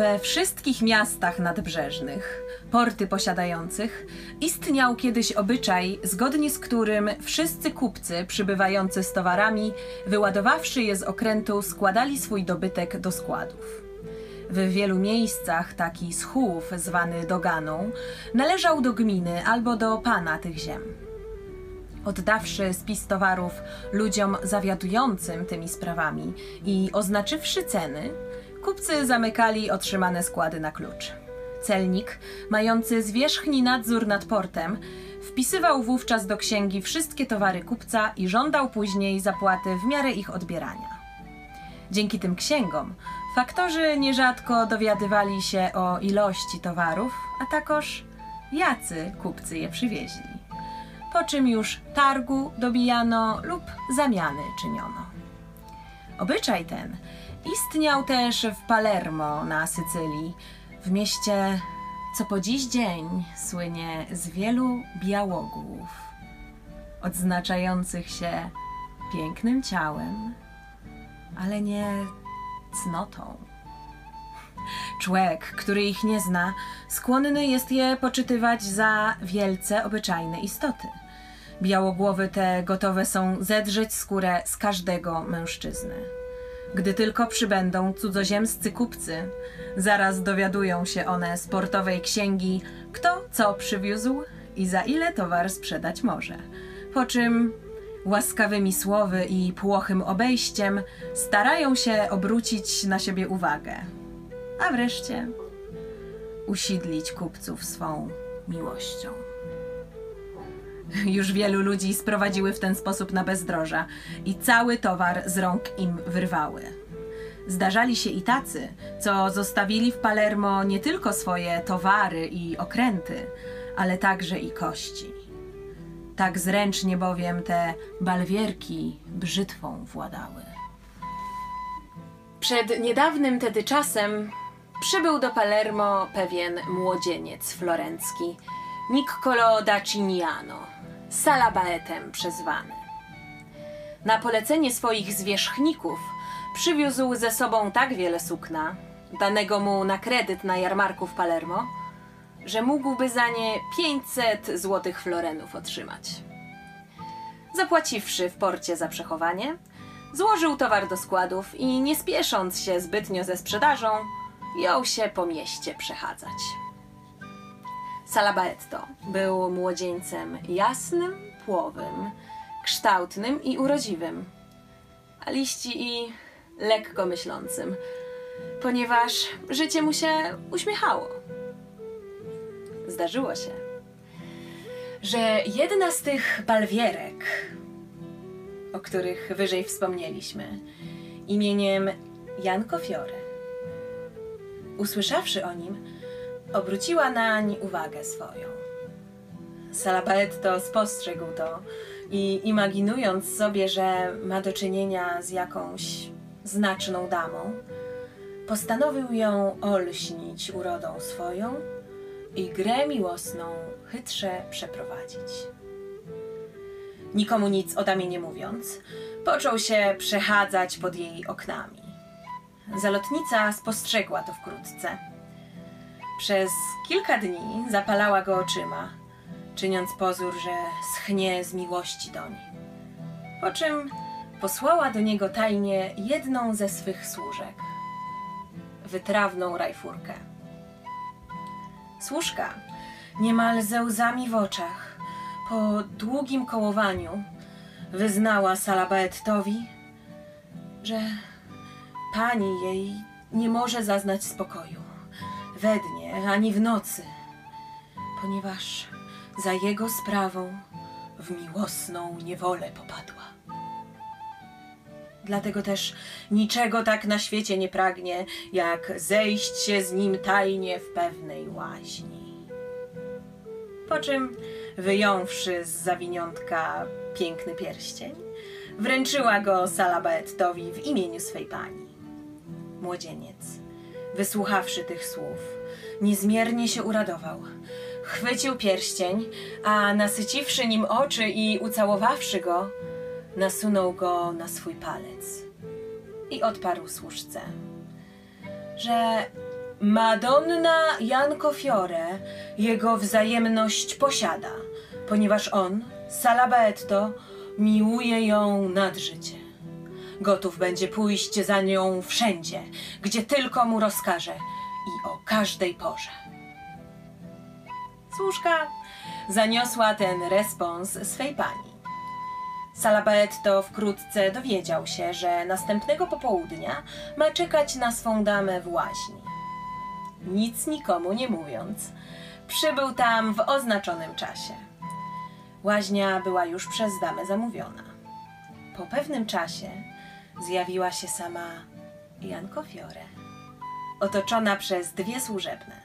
We wszystkich miastach nadbrzeżnych, porty posiadających, istniał kiedyś obyczaj, zgodnie z którym wszyscy kupcy przybywający z towarami, wyładowawszy je z okrętu, składali swój dobytek do składów. W wielu miejscach taki schów, zwany doganą, należał do gminy albo do pana tych ziem. Oddawszy spis towarów ludziom zawiadującym tymi sprawami i oznaczywszy ceny, kupcy zamykali otrzymane składy na klucz. Celnik, mający zwierzchni nadzór nad portem, wpisywał wówczas do księgi wszystkie towary kupca i żądał później zapłaty w miarę ich odbierania. Dzięki tym księgom faktorzy nierzadko dowiadywali się o ilości towarów, a takoż jacy kupcy je przywieźli. Po czym już targu dobijano lub zamiany czyniono. Obyczaj ten istniał też w Palermo na Sycylii, w mieście, co po dziś dzień słynie z wielu białogłów, odznaczających się pięknym ciałem, ale nie cnotą. Człowiek, który ich nie zna, skłonny jest je poczytywać za wielce obyczajne istoty. Białogłowy te gotowe są zedrzeć skórę z każdego mężczyzny. Gdy tylko przybędą cudzoziemscy kupcy, zaraz dowiadują się one z portowej księgi, kto co przywiózł i za ile towar sprzedać może. Po czym łaskawymi słowy i płochym obejściem starają się obrócić na siebie uwagę, a wreszcie usidlić kupców swą miłością. Już wielu ludzi sprowadziły w ten sposób na bezdroża i cały towar z rąk im wyrwały. Zdarzali się i tacy, co zostawili w Palermo nie tylko swoje towary i okręty, ale także i kości. Tak zręcznie bowiem te balwierki brzytwą władały. Przed niedawnym tedy czasem przybył do Palermo pewien młodzieniec florencki, Niccolo da Salabaetem przezwany. Na polecenie swoich zwierzchników przywiózł ze sobą tak wiele sukna, danego mu na kredyt na jarmarku w Palermo, że mógłby za nie 500 złotych florenów otrzymać. Zapłaciwszy w porcie za przechowanie, złożył towar do składów i nie spiesząc się zbytnio ze sprzedażą, jął się po mieście przechadzać. Salabaetto był młodzieńcem jasnym, płowym, kształtnym i urodziwym, a liści i lekko myślącym, ponieważ życie mu się uśmiechało. Zdarzyło się, że jedna z tych balwierek, o których wyżej wspomnieliśmy, imieniem Janko Fiore, usłyszawszy o nim, obróciła nań uwagę swoją. Salabaetto spostrzegł to i imaginując sobie, że ma do czynienia z jakąś znaczną damą, postanowił ją olśnić urodą swoją i grę miłosną chytrze przeprowadzić. Nikomu nic o damie nie mówiąc, począł się przechadzać pod jej oknami. Zalotnica spostrzegła to wkrótce. Przez kilka dni zapalała go oczyma, czyniąc pozór, że schnie z miłości doń. Po czym posłała do niego tajnie jedną ze swych służek, wytrawną rajfurkę. Służka, niemal ze łzami w oczach, po długim kołowaniu, wyznała Salabaettowi, że pani jej nie może zaznać spokoju we dnie ani w nocy, ponieważ za jego sprawą w miłosną niewolę popadła. Dlatego też niczego tak na świecie nie pragnie, jak zejść się z nim tajnie w pewnej łaźni. Po czym, wyjąwszy z zawiniątka piękny pierścień, wręczyła go Salabaettowi w imieniu swej pani. Młodzieniec, wysłuchawszy tych słów, niezmiernie się uradował. Chwycił pierścień, a nasyciwszy nim oczy i ucałowawszy go, nasunął go na swój palec i odparł służce, że Madonna Janko Fiore jego wzajemność posiada, ponieważ on, Salabaetto, miłuje ją nad życie. Gotów będzie pójść za nią wszędzie, gdzie tylko mu rozkaże i o każdej porze. Służka zaniosła ten respons swej pani. Salabaetto wkrótce dowiedział się, że następnego popołudnia ma czekać na swą damę w łaźni. Nic nikomu nie mówiąc, przybył tam w oznaczonym czasie. Łaźnia była już przez damę zamówiona. Po pewnym czasie zjawiła się sama Janko Fiore, otoczona przez dwie służebne.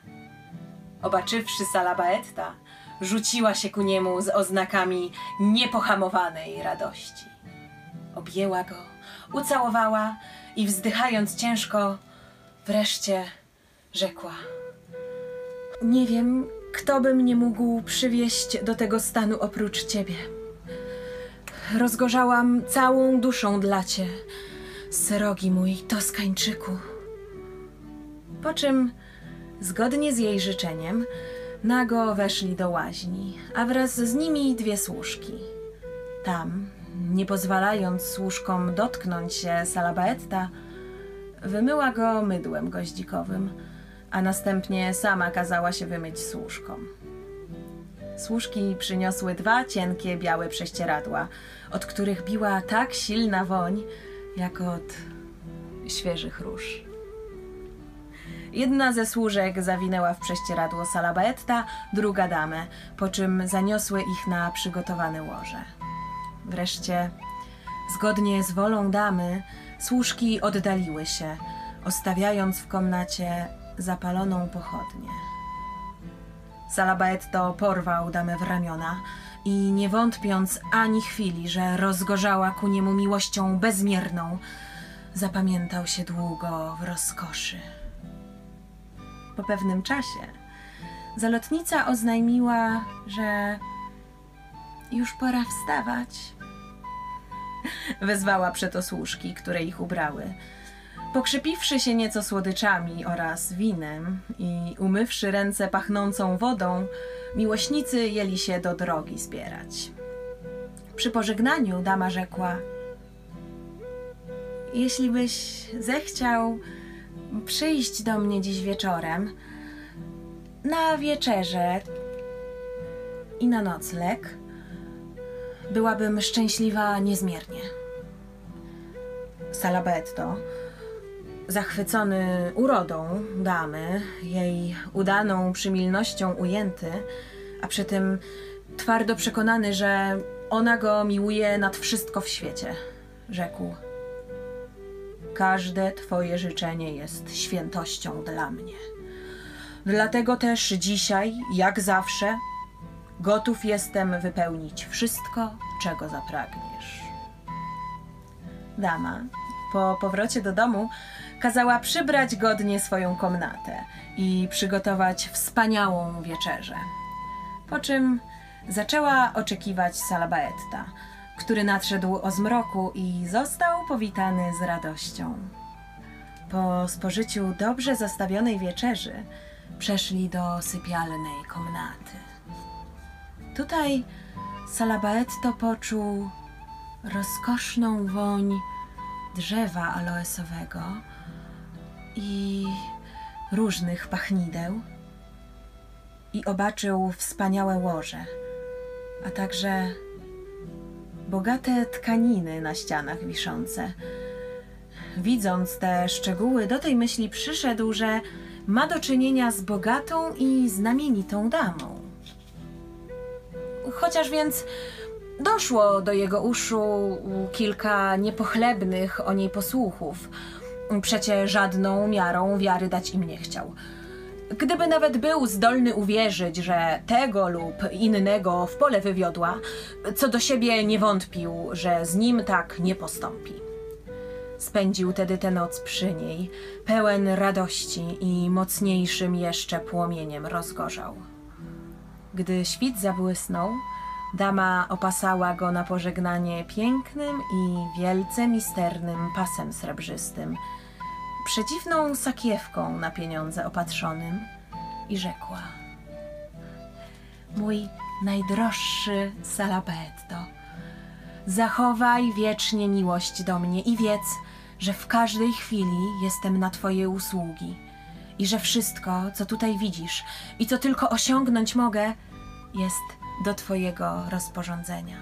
Obaczywszy Salabaetta, rzuciła się ku niemu z oznakami niepohamowanej radości. Objęła go, ucałowała i wzdychając ciężko, wreszcie rzekła: Nie wiem, kto by mnie mógł przywieść do tego stanu oprócz ciebie. Rozgorzałam całą duszą dla cię, srogi mój Toskańczyku. Po czym, zgodnie z jej życzeniem, nago weszli do łaźni, a wraz z nimi dwie służki. Tam, nie pozwalając służkom dotknąć się Salabaetta, wymyła go mydłem goździkowym, a następnie sama kazała się wymyć służkom. Służki przyniosły dwa cienkie białe prześcieradła, od których biła tak silna woń, jak od świeżych róż. Jedna ze służek zawinęła w prześcieradło Salabaetta, druga damę, po czym zaniosły ich na przygotowane łoże. Wreszcie, zgodnie z wolą damy, służki oddaliły się, ostawiając w komnacie zapaloną pochodnię. Salabaetto porwał damę w ramiona i nie wątpiąc ani chwili, że rozgorzała ku niemu miłością bezmierną, zapamiętał się długo w rozkoszy. Po pewnym czasie zalotnica oznajmiła, że już pora wstawać. Wezwała przeto służki, które ich ubrały. Pokrzepiwszy się nieco słodyczami oraz winem i umywszy ręce pachnącą wodą, miłośnicy jęli się do drogi zbierać. Przy pożegnaniu dama rzekła: Jeśli byś zechciał przyjść do mnie dziś wieczorem na wieczerze i na nocleg, byłabym szczęśliwa niezmiernie. Salabetto, zachwycony urodą damy, jej udaną przymilnością ujęty, a przy tym twardo przekonany, że ona go miłuje nad wszystko w świecie, rzekł: Każde Twoje życzenie jest świętością dla mnie. Dlatego też dzisiaj, jak zawsze, gotów jestem wypełnić wszystko, czego zapragniesz. Dama po powrocie do domu kazała przybrać godnie swoją komnatę i przygotować wspaniałą wieczerzę. Po czym zaczęła oczekiwać Salabaetta, który nadszedł o zmroku i został powitany z radością. Po spożyciu dobrze zastawionej wieczerzy przeszli do sypialnej komnaty. Tutaj Salabaetto poczuł rozkoszną woń drzewa aloesowego i różnych pachnideł i obaczył wspaniałe łoże, a także bogate tkaniny na ścianach wiszące. Widząc te szczegóły, do tej myśli przyszedł, że ma do czynienia z bogatą i znamienitą damą. Chociaż więc doszło do jego uszu kilka niepochlebnych o niej posłuchów, przecie żadną miarą wiary dać im nie chciał. Gdyby nawet był zdolny uwierzyć, że tego lub innego w pole wywiodła, co do siebie nie wątpił, że z nim tak nie postąpi. Spędził tedy tę noc przy niej, pełen radości i mocniejszym jeszcze płomieniem rozgorzał. Gdy świt zabłysnął, dama opasała go na pożegnanie pięknym i wielce misternym pasem srebrzystym, przedziwną sakiewką na pieniądze opatrzonym i rzekła: Mój najdroższy Salabetto, zachowaj wiecznie miłość do mnie i wiedz, że w każdej chwili jestem na Twoje usługi i że wszystko, co tutaj widzisz i co tylko osiągnąć mogę, jest do Twojego rozporządzenia.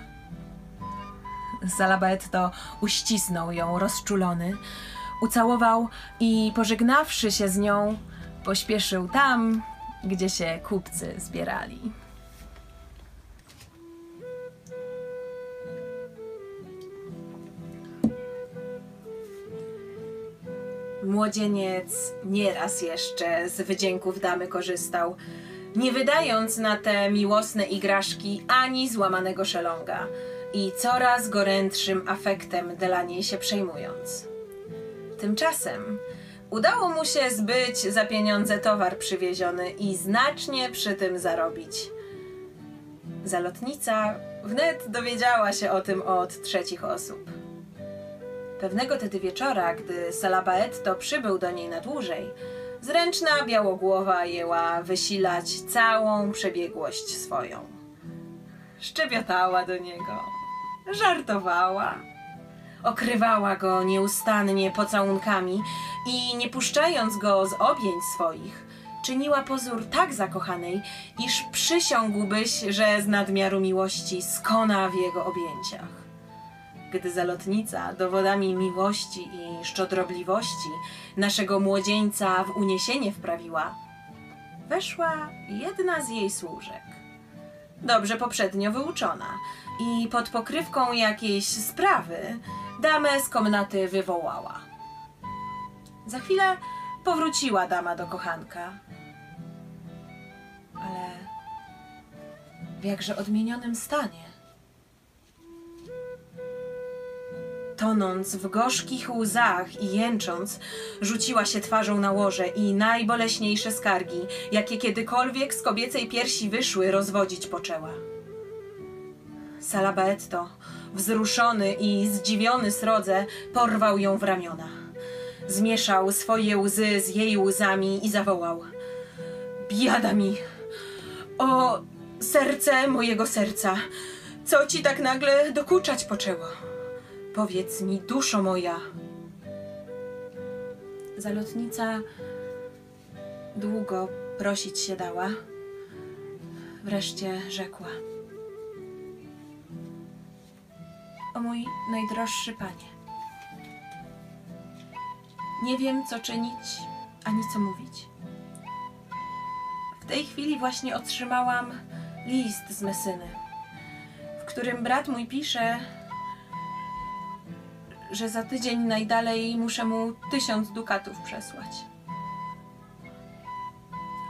Salabetto uścisnął ją rozczulony, ucałował i pożegnawszy się z nią, pośpieszył tam, gdzie się kupcy zbierali. Młodzieniec nieraz jeszcze z wydzięków damy korzystał, nie wydając na te miłosne igraszki ani złamanego szelonga i coraz gorętszym afektem dla niej się przejmując. Tymczasem udało mu się zbyć za pieniądze towar przywieziony i znacznie przy tym zarobić. Zalotnica wnet dowiedziała się o tym od trzecich osób. Pewnego tedy wieczora, gdy Salabaetto przybył do niej na dłużej, zręczna białogłowa jęła wysilać całą przebiegłość swoją. Szczebiotała do niego, żartowała, okrywała go nieustannie pocałunkami i nie puszczając go z objęć swoich, czyniła pozór tak zakochanej, iż przysiągłbyś, że z nadmiaru miłości skona w jego objęciach gdy zalotnica dowodami miłości i szczodrobliwości naszego młodzieńca w uniesienie wprawiła, weszła jedna z jej służek. Dobrze poprzednio wyuczona i pod pokrywką jakiejś sprawy damę z komnaty wywołała. Za chwilę powróciła dama do kochanka. Ale w jakże odmienionym stanie. Tonąc w gorzkich łzach i jęcząc, rzuciła się twarzą na łoże i najboleśniejsze skargi, jakie kiedykolwiek z kobiecej piersi wyszły, rozwodzić poczęła. Salabaetto, wzruszony i zdziwiony srodze, porwał ją w ramiona. Zmieszał swoje łzy z jej łzami i zawołał. Biada mi! O, serce mojego serca! Co ci tak nagle dokuczać poczęło? Powiedz mi, duszo moja. Zalotnica długo prosić się dała. Wreszcie rzekła. O mój najdroższy panie. Nie wiem, co czynić, ani co mówić. W tej chwili właśnie otrzymałam list z Mesyny, w którym brat mój pisze, że za tydzień najdalej muszę mu tysiąc dukatów przesłać.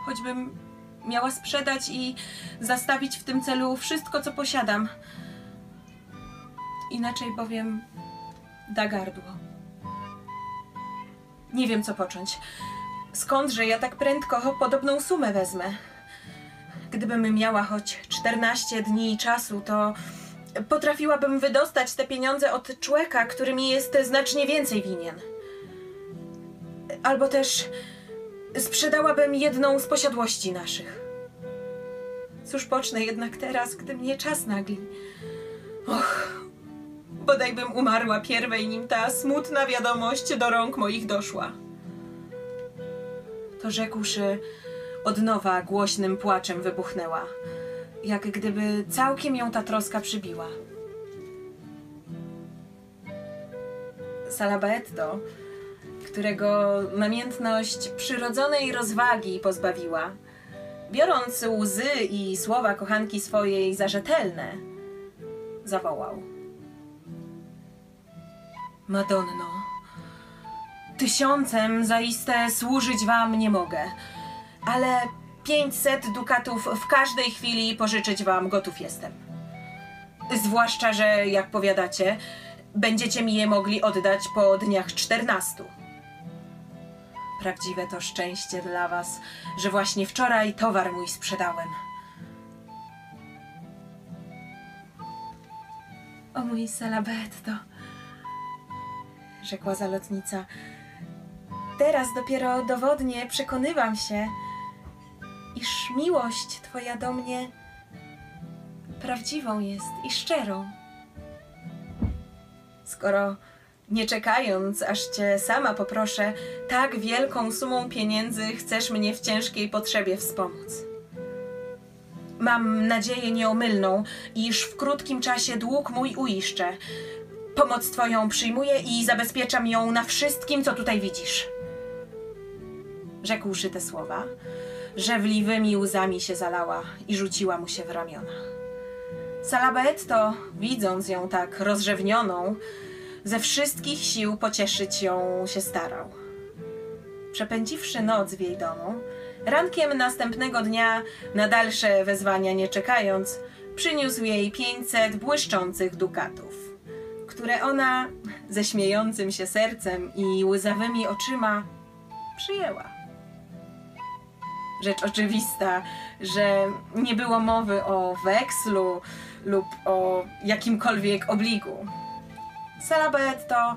Choćbym miała sprzedać i zastawić w tym celu wszystko, co posiadam. Inaczej bowiem da gardło. Nie wiem, co począć. Skądże ja tak prędko podobną sumę wezmę? Gdybym miała choć 14 dni czasu, to potrafiłabym wydostać te pieniądze od człowieka, który mi jest znacznie więcej winien. Albo też sprzedałabym jedną z posiadłości naszych. Cóż pocznę jednak teraz, gdy mnie czas nagli. Och, bodajbym umarła pierwej, nim ta smutna wiadomość do rąk moich doszła. To rzekłszy, od nowa głośnym płaczem wybuchnęła jak gdyby całkiem ją ta troska przybiła. Salabaetto, którego namiętność przyrodzonej rozwagi pozbawiła, biorąc łzy i słowa kochanki swojej za rzetelne, zawołał. Madonno, tysiącem zaiste służyć wam nie mogę, ale 500 dukatów w każdej chwili pożyczyć wam gotów jestem. Zwłaszcza, że jak powiadacie, będziecie mi je mogli oddać po dniach 14. Prawdziwe to szczęście dla was, że właśnie wczoraj towar mój sprzedałem. O mój salabetto, rzekła zalotnica. Teraz dopiero dowodnie przekonywam się, iż miłość Twoja do mnie prawdziwą jest i szczerą. Skoro nie czekając, aż Cię sama poproszę, tak wielką sumą pieniędzy chcesz mnie w ciężkiej potrzebie wspomóc. Mam nadzieję nieomylną, iż w krótkim czasie dług mój uiszczę. Pomoc Twoją przyjmuję i zabezpieczam ją na wszystkim, co tutaj widzisz. Rzekłszy te słowa, żewliwymi łzami się zalała i rzuciła mu się w ramiona. Salabetto, widząc ją tak rozrzewnioną, ze wszystkich sił pocieszyć ją się starał. Przepędziwszy noc w jej domu, rankiem następnego dnia, na dalsze wezwania nie czekając, przyniósł jej pięćset błyszczących dukatów, które ona ze śmiejącym się sercem i łzawymi oczyma przyjęła. Rzecz oczywista, że nie było mowy o wekslu lub o jakimkolwiek obligu. Salabetto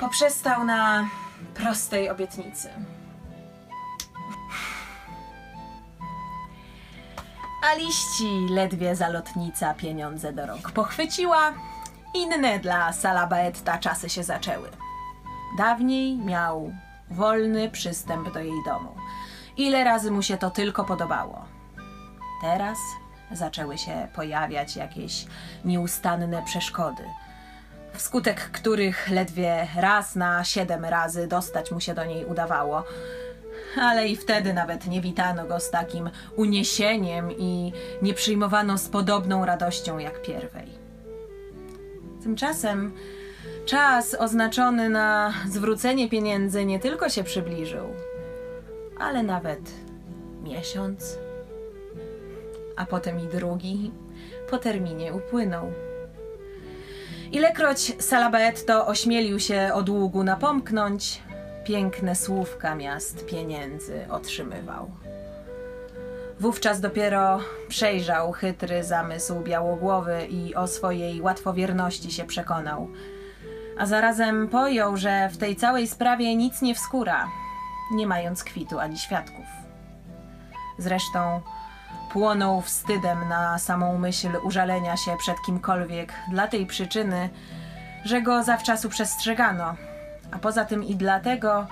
poprzestał na prostej obietnicy. A liści ledwie zalotnica pieniądze do rąk pochwyciła, inne dla Salabaetta czasy się zaczęły. Dawniej miał wolny przystęp do jej domu. Ile razy mu się to tylko podobało. Teraz zaczęły się pojawiać jakieś nieustanne przeszkody, wskutek których ledwie raz na siedem razy dostać mu się do niej udawało. Ale i wtedy nawet nie witano go z takim uniesieniem i nie przyjmowano z podobną radością jak pierwej. Tymczasem czas oznaczony na zwrócenie pieniędzy nie tylko się przybliżył, ale nawet miesiąc, a potem i drugi po terminie upłynął. Ilekroć Salabetto ośmielił się o długu napomknąć, piękne słówka miast pieniędzy otrzymywał. Wówczas dopiero przejrzał chytry zamysł białogłowy i o swojej łatwowierności się przekonał. A zarazem pojął, że w tej całej sprawie nic nie wskóra, nie mając kwitu ani świadków. Zresztą płonął wstydem na samą myśl użalenia się przed kimkolwiek dla tej przyczyny, że go zawczasu przestrzegano, a poza tym i dlatego,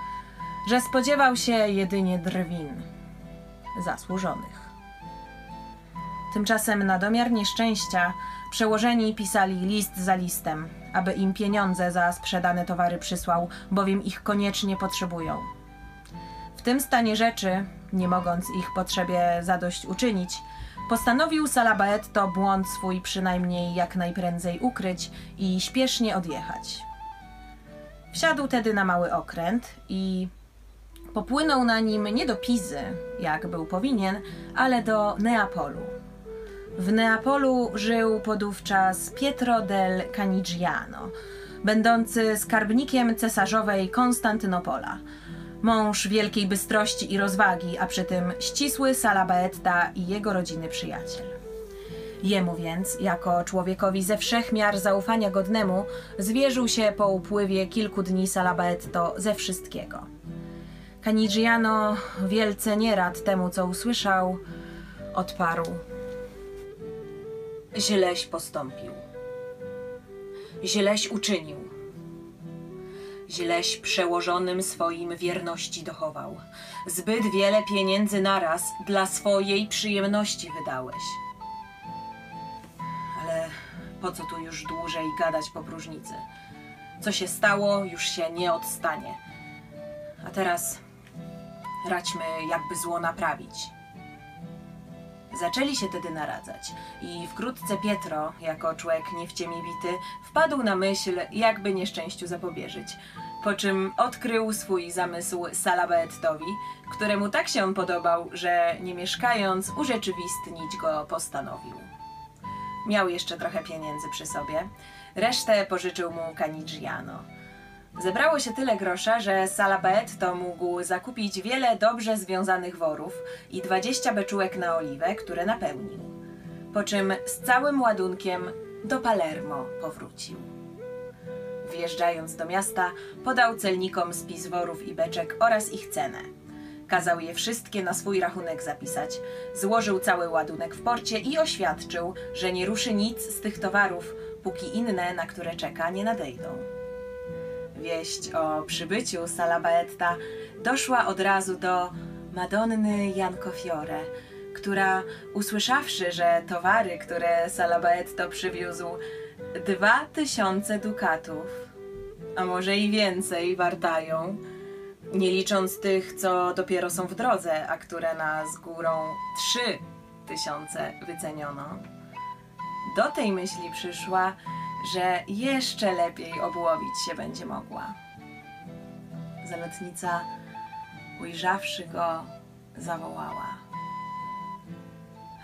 że spodziewał się jedynie drwin zasłużonych. Tymczasem na domiar nieszczęścia przełożeni pisali list za listem, aby im pieniądze za sprzedane towary przysłał, bowiem ich koniecznie potrzebują. W tym stanie rzeczy, nie mogąc ich potrzebie zadość uczynić, postanowił Salabaetto błąd swój przynajmniej jak najprędzej ukryć i śpiesznie odjechać. Wsiadł tedy na mały okręt i popłynął na nim nie do Pizy, jak był powinien, ale do Neapolu. W Neapolu żył podówczas Pietro del Canigiano, będący skarbnikiem cesarzowej Konstantynopola – mąż wielkiej bystrości i rozwagi, a przy tym ścisły Salabaetta i jego rodziny przyjaciel. Jemu więc, jako człowiekowi ze wszech miar zaufania godnemu, zwierzył się po upływie kilku dni Salabaetto ze wszystkiego. Canigiano, wielce nierad temu, co usłyszał, odparł. Źleś postąpił. Źleś uczynił źleś przełożonym swoim wierności dochował. Zbyt wiele pieniędzy naraz dla swojej przyjemności wydałeś. Ale po co tu już dłużej gadać po próżnicy? Co się stało, już się nie odstanie. A teraz radźmy, jakby zło naprawić. Zaczęli się tedy naradzać i wkrótce Pietro, jako człowiek nie w ciemię bity, wpadł na myśl, jakby nieszczęściu zapobieżyć. Po czym odkrył swój zamysł Salabaettowi, któremu tak się podobał, że nie mieszkając, urzeczywistnić go postanowił. Miał jeszcze trochę pieniędzy przy sobie, resztę pożyczył mu Canigiano. Zebrało się tyle grosza, że Salabaetto mógł zakupić wiele dobrze związanych worów i 20 beczułek na oliwę, które napełnił. Po czym z całym ładunkiem do Palermo powrócił. Wjeżdżając do miasta, podał celnikom spis worów i beczek oraz ich cenę. Kazał je wszystkie na swój rachunek zapisać. Złożył cały ładunek w porcie i oświadczył, że nie ruszy nic z tych towarów, póki inne, na które czeka, nie nadejdą. Wieść o przybyciu Salabaetta doszła od razu do Madonny Jankofiore, która usłyszawszy, że towary, które Salabaetto przywiózł, dwa tysiące dukatów, a może i więcej, wartają, nie licząc tych, co dopiero są w drodze, a które na z górą trzy tysiące wyceniono. Do tej myśli przyszła, że jeszcze lepiej obłowić się będzie mogła. Zalotnica, ujrzawszy go, zawołała.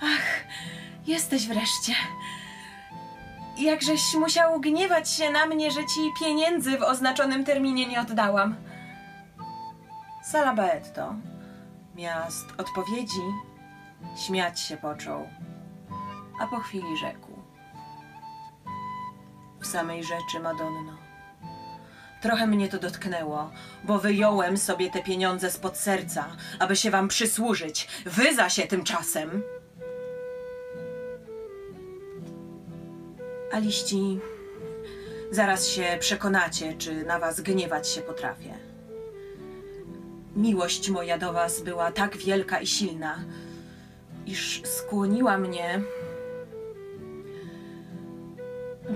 Ach, jesteś wreszcie. Jakżeś musiał gniewać się na mnie, że ci pieniędzy w oznaczonym terminie nie oddałam. Salabaetto, miast odpowiedzi, śmiać się począł, a po chwili rzekł. Samej rzeczy, Madonno. Trochę mnie to dotknęło, bo wyjąłem sobie te pieniądze spod serca, aby się wam przysłużyć. Wy za się tymczasem. A liści, zaraz się przekonacie, czy na was gniewać się potrafię. Miłość moja do was była tak wielka i silna, iż skłoniła mnie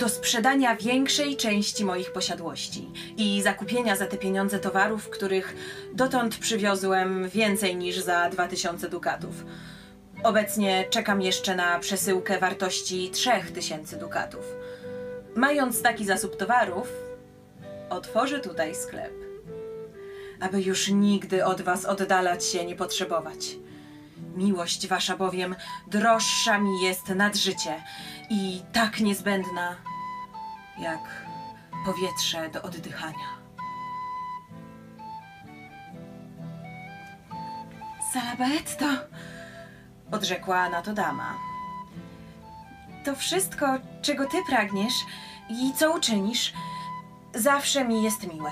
do sprzedania większej części moich posiadłości i zakupienia za te pieniądze towarów, których dotąd przywiozłem więcej niż za 2000 dukatów. Obecnie czekam jeszcze na przesyłkę wartości 3000 dukatów. Mając taki zasób towarów, otworzę tutaj sklep, aby już nigdy od was oddalać się nie potrzebować. Miłość wasza bowiem droższa mi jest nad życie i tak niezbędna jak powietrze do oddychania. Salabaetto, odrzekła na to dama. To wszystko, czego ty pragniesz i co uczynisz, zawsze mi jest miłe.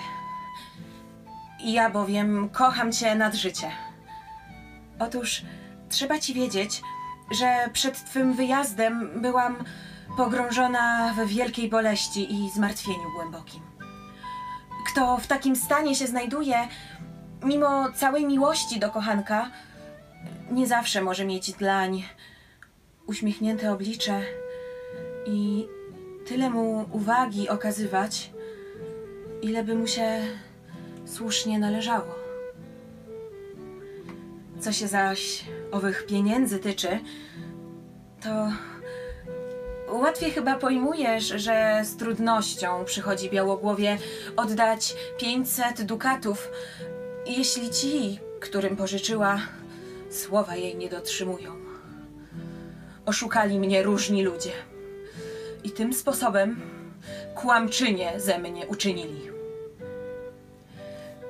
Ja bowiem kocham cię nad życie. Otóż trzeba ci wiedzieć, że przed twym wyjazdem byłam pogrążona w wielkiej boleści i zmartwieniu głębokim. Kto w takim stanie się znajduje, mimo całej miłości do kochanka, nie zawsze może mieć dlań, uśmiechnięte oblicze i tyle mu uwagi okazywać, ile by mu się słusznie należało. Co się zaś owych pieniędzy tyczy, to łatwiej chyba pojmujesz, że z trudnością przychodzi Białogłowie oddać 500 dukatów, jeśli ci, którym pożyczyła, słowa jej nie dotrzymują. Oszukali mnie różni ludzie i tym sposobem kłamczynie ze mnie uczynili.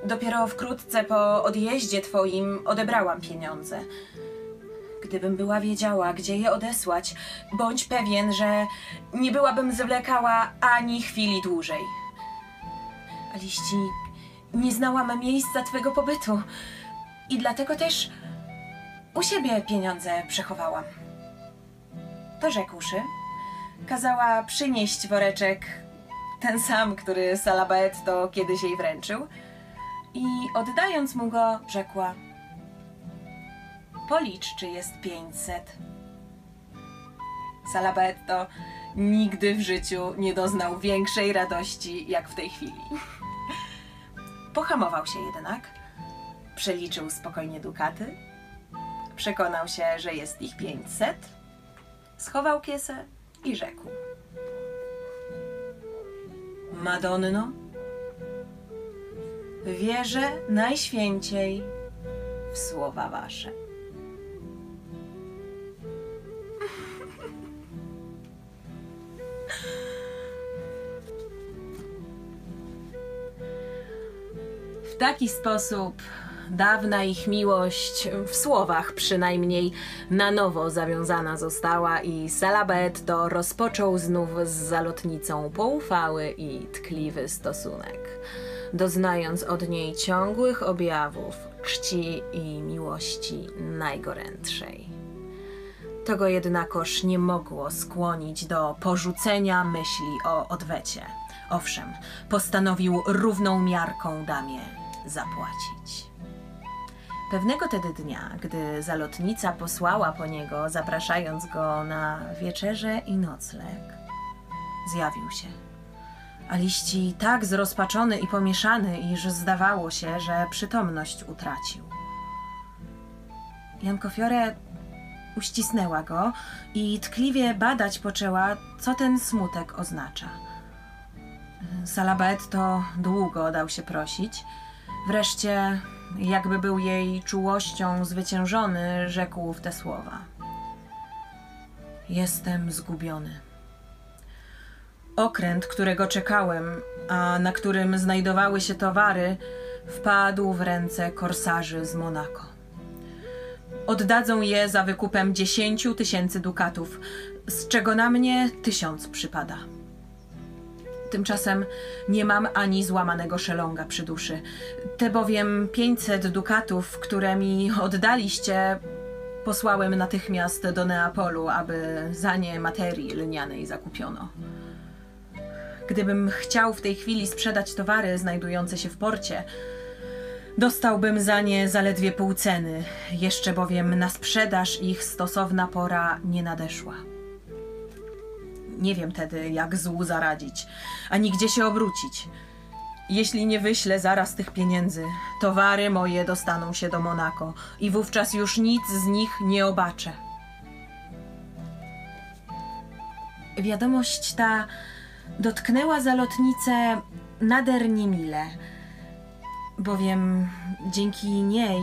Dopiero wkrótce po odjeździe twoim odebrałam pieniądze. Gdybym była wiedziała, gdzie je odesłać, bądź pewien, że nie byłabym zwlekała ani chwili dłużej. A liści, nie znałam miejsca twego pobytu i dlatego też u siebie pieniądze przechowałam. To rzekłszy, kazała przynieść woreczek, ten sam, który Salabaetto kiedyś jej wręczył, i oddając mu go, rzekła: Policz, czy jest pięćset. Salabaetto nigdy w życiu nie doznał większej radości jak w tej chwili. Pohamował się jednak, przeliczył spokojnie dukaty, przekonał się, że jest ich pięćset, schował kiesę i rzekł: Madonno, wierzę najświęciej w słowa wasze. Taki sposób dawna ich miłość, w słowach przynajmniej, na nowo zawiązana została i Salabetto rozpoczął znów z zalotnicą poufały i tkliwy stosunek, doznając od niej ciągłych objawów czci i miłości najgorętszej. To go jednakoż nie mogło skłonić do porzucenia myśli o odwecie. Owszem, postanowił równą miarką damie zapłacić. Pewnego tedy dnia, gdy zalotnica posłała po niego, zapraszając go na wieczerzę i nocleg, zjawił się. A liści tak zrozpaczony i pomieszany, iż zdawało się, że przytomność utracił. Jankofiore uścisnęła go i tkliwie badać poczęła, co ten smutek oznacza. Salabetto długo dał się prosić. Wreszcie, jakby był jej czułością zwyciężony, rzekł w te słowa. Jestem zgubiony. Okręt, którego czekałem, a na którym znajdowały się towary, wpadł w ręce korsarzy z Monako. Oddadzą je za wykupem dziesięciu tysięcy dukatów, z czego na mnie tysiąc przypada. Tymczasem nie mam ani złamanego szelonga przy duszy. Te bowiem pięćset dukatów, które mi oddaliście, posłałem natychmiast do Neapolu, aby za nie materii lnianej zakupiono. Gdybym chciał w tej chwili sprzedać towary znajdujące się w porcie, dostałbym za nie zaledwie pół ceny, jeszcze bowiem na sprzedaż ich stosowna pora nie nadeszła. Nie wiem tedy, jak złu zaradzić, ani gdzie się obrócić. Jeśli nie wyślę zaraz tych pieniędzy, towary moje dostaną się do Monako i wówczas już nic z nich nie obaczę. Wiadomość ta dotknęła zalotnicę nader niemile, bowiem dzięki niej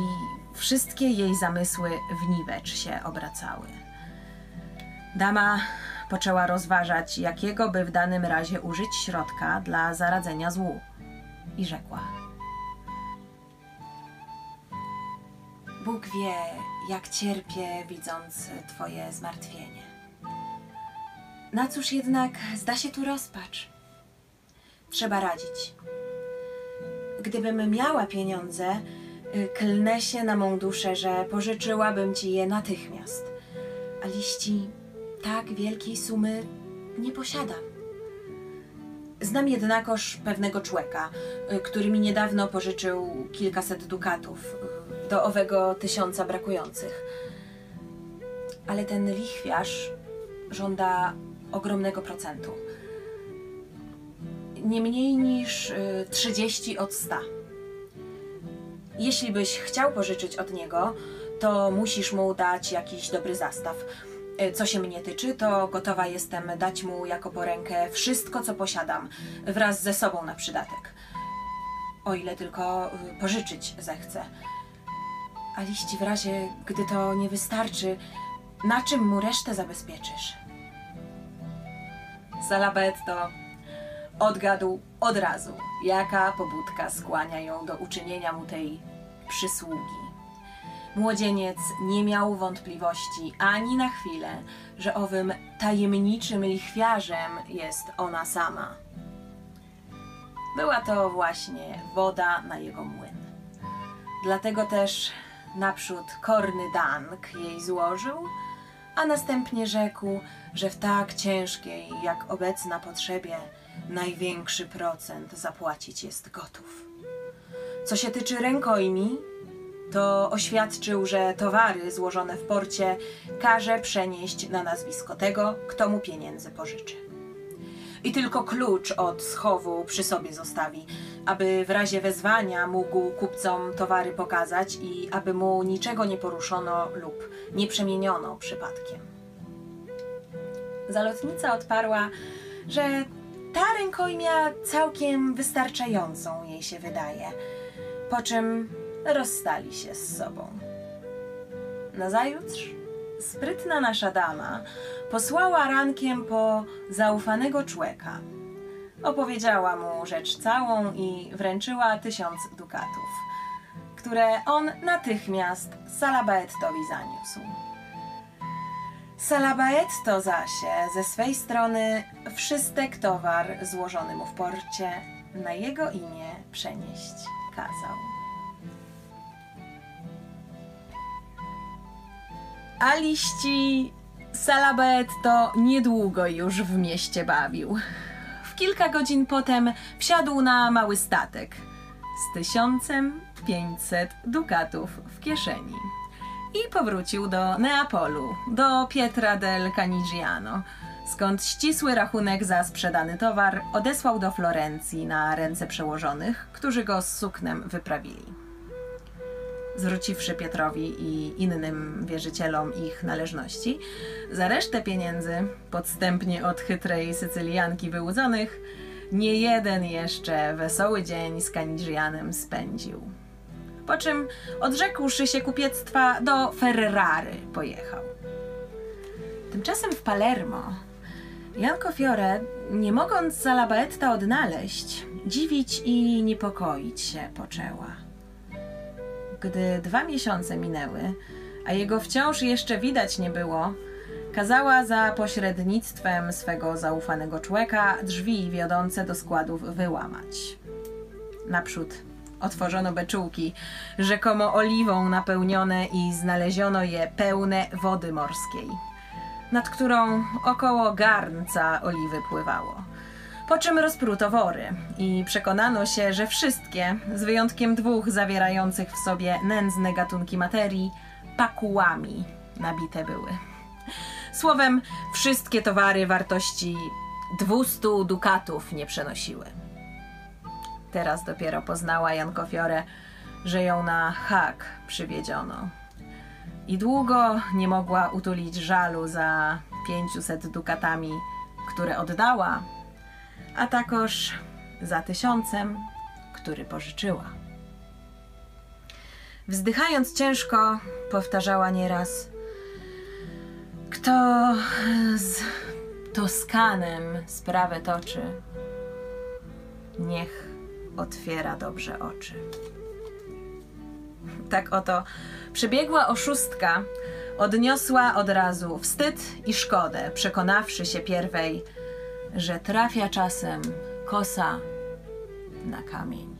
wszystkie jej zamysły w niwecz się obracały. Dama poczęła rozważać, jakiego by w danym razie użyć środka dla zaradzenia złu. I rzekła: Bóg wie, jak cierpię, widząc Twoje zmartwienie. Na cóż jednak zda się tu rozpacz? Trzeba radzić. Gdybym miała pieniądze, klnę się na mą duszę, że pożyczyłabym ci je natychmiast. A liści tak wielkiej sumy nie posiadam. Znam jednakoż pewnego człowieka, y, który mi niedawno pożyczył kilkaset dukatów y, do owego tysiąca brakujących. Ale ten lichwiarz żąda ogromnego procentu. Nie mniej niż y, 30 od 100. Jeśli byś chciał pożyczyć od niego, to musisz mu dać jakiś dobry zastaw. Y, Co się mnie tyczy, to gotowa jestem dać mu jako porękę wszystko, co posiadam, wraz ze sobą na przydatek. O ile tylko y, pożyczyć zechce. A liści w razie, gdy to nie wystarczy, na czym mu resztę zabezpieczysz? Salabetto odgadł od razu, jaka pobudka skłania ją do uczynienia mu tej przysługi. Młodzieniec nie miał wątpliwości ani na chwilę, że owym tajemniczym lichwiarzem jest ona sama. Była to właśnie woda na jego młyn. Dlatego też naprzód korny dank jej złożył, a następnie rzekł, że w tak ciężkiej jak obecna potrzebie największy procent zapłacić jest gotów. Co się tyczy rękojmi, to oświadczył, że towary złożone w porcie każe przenieść na nazwisko tego, kto mu pieniędzy pożyczy. I tylko klucz od schowu przy sobie zostawi, aby w razie wezwania mógł kupcom towary pokazać i aby mu niczego nie poruszono lub nie przemieniono przypadkiem. Zalotnica odparła, że ta rękojmia całkiem wystarczającą jej się wydaje, po czym rozstali się z sobą. Nazajutrz sprytna nasza dama posłała rankiem po zaufanego człeka. Opowiedziała mu rzecz całą i wręczyła tysiąc dukatów, które on natychmiast Salabaettowi zaniósł. Salabaetto zaś ze swej strony wszystek towar złożony mu w porcie na jego imię przenieść kazał. A liści Salabaetto niedługo już w mieście bawił. W kilka godzin potem wsiadł na mały statek z tysiącem pięćset dukatów w kieszeni i powrócił do Neapolu, do Pietra del Canigiano, skąd ścisły rachunek za sprzedany towar odesłał do Florencji na ręce przełożonych, którzy go z suknem wyprawili. Zwróciwszy Pietrowi i innym wierzycielom ich należności, za resztę pieniędzy, podstępnie od chytrej Sycylianki wyłudzonych, nie jeden jeszcze wesoły dzień z Canigianem spędził po czym odrzekłszy się kupiectwa do Ferrary pojechał. Tymczasem w Palermo Janko Fiore, nie mogąc Salabaetta odnaleźć, dziwić i niepokoić się poczęła. Gdy dwa miesiące minęły, a jego wciąż jeszcze widać nie było, kazała za pośrednictwem swego zaufanego człowieka drzwi wiodące do składów wyłamać. Naprzód Otworzono beczułki, rzekomo oliwą napełnione i znaleziono je pełne wody morskiej, nad którą około garnca oliwy pływało. Po czym rozpruto wory i przekonano się, że wszystkie, z wyjątkiem dwóch zawierających w sobie nędzne gatunki materii, pakułami nabite były. Słowem, wszystkie towary wartości 200 dukatów nie przenosiły. Teraz dopiero poznała Jankofiore, że ją na hak przywiedziono. I długo nie mogła utulić żalu za 500 dukatami, które oddała, a takoż za tysiącem, który pożyczyła. Wzdychając ciężko, powtarzała nieraz: Kto z Toskanem sprawę toczy, niech otwiera dobrze oczy. Tak oto przybiegła oszustka, odniosła od razu wstyd i szkodę, przekonawszy się pierwej, że trafia czasem kosa na kamień.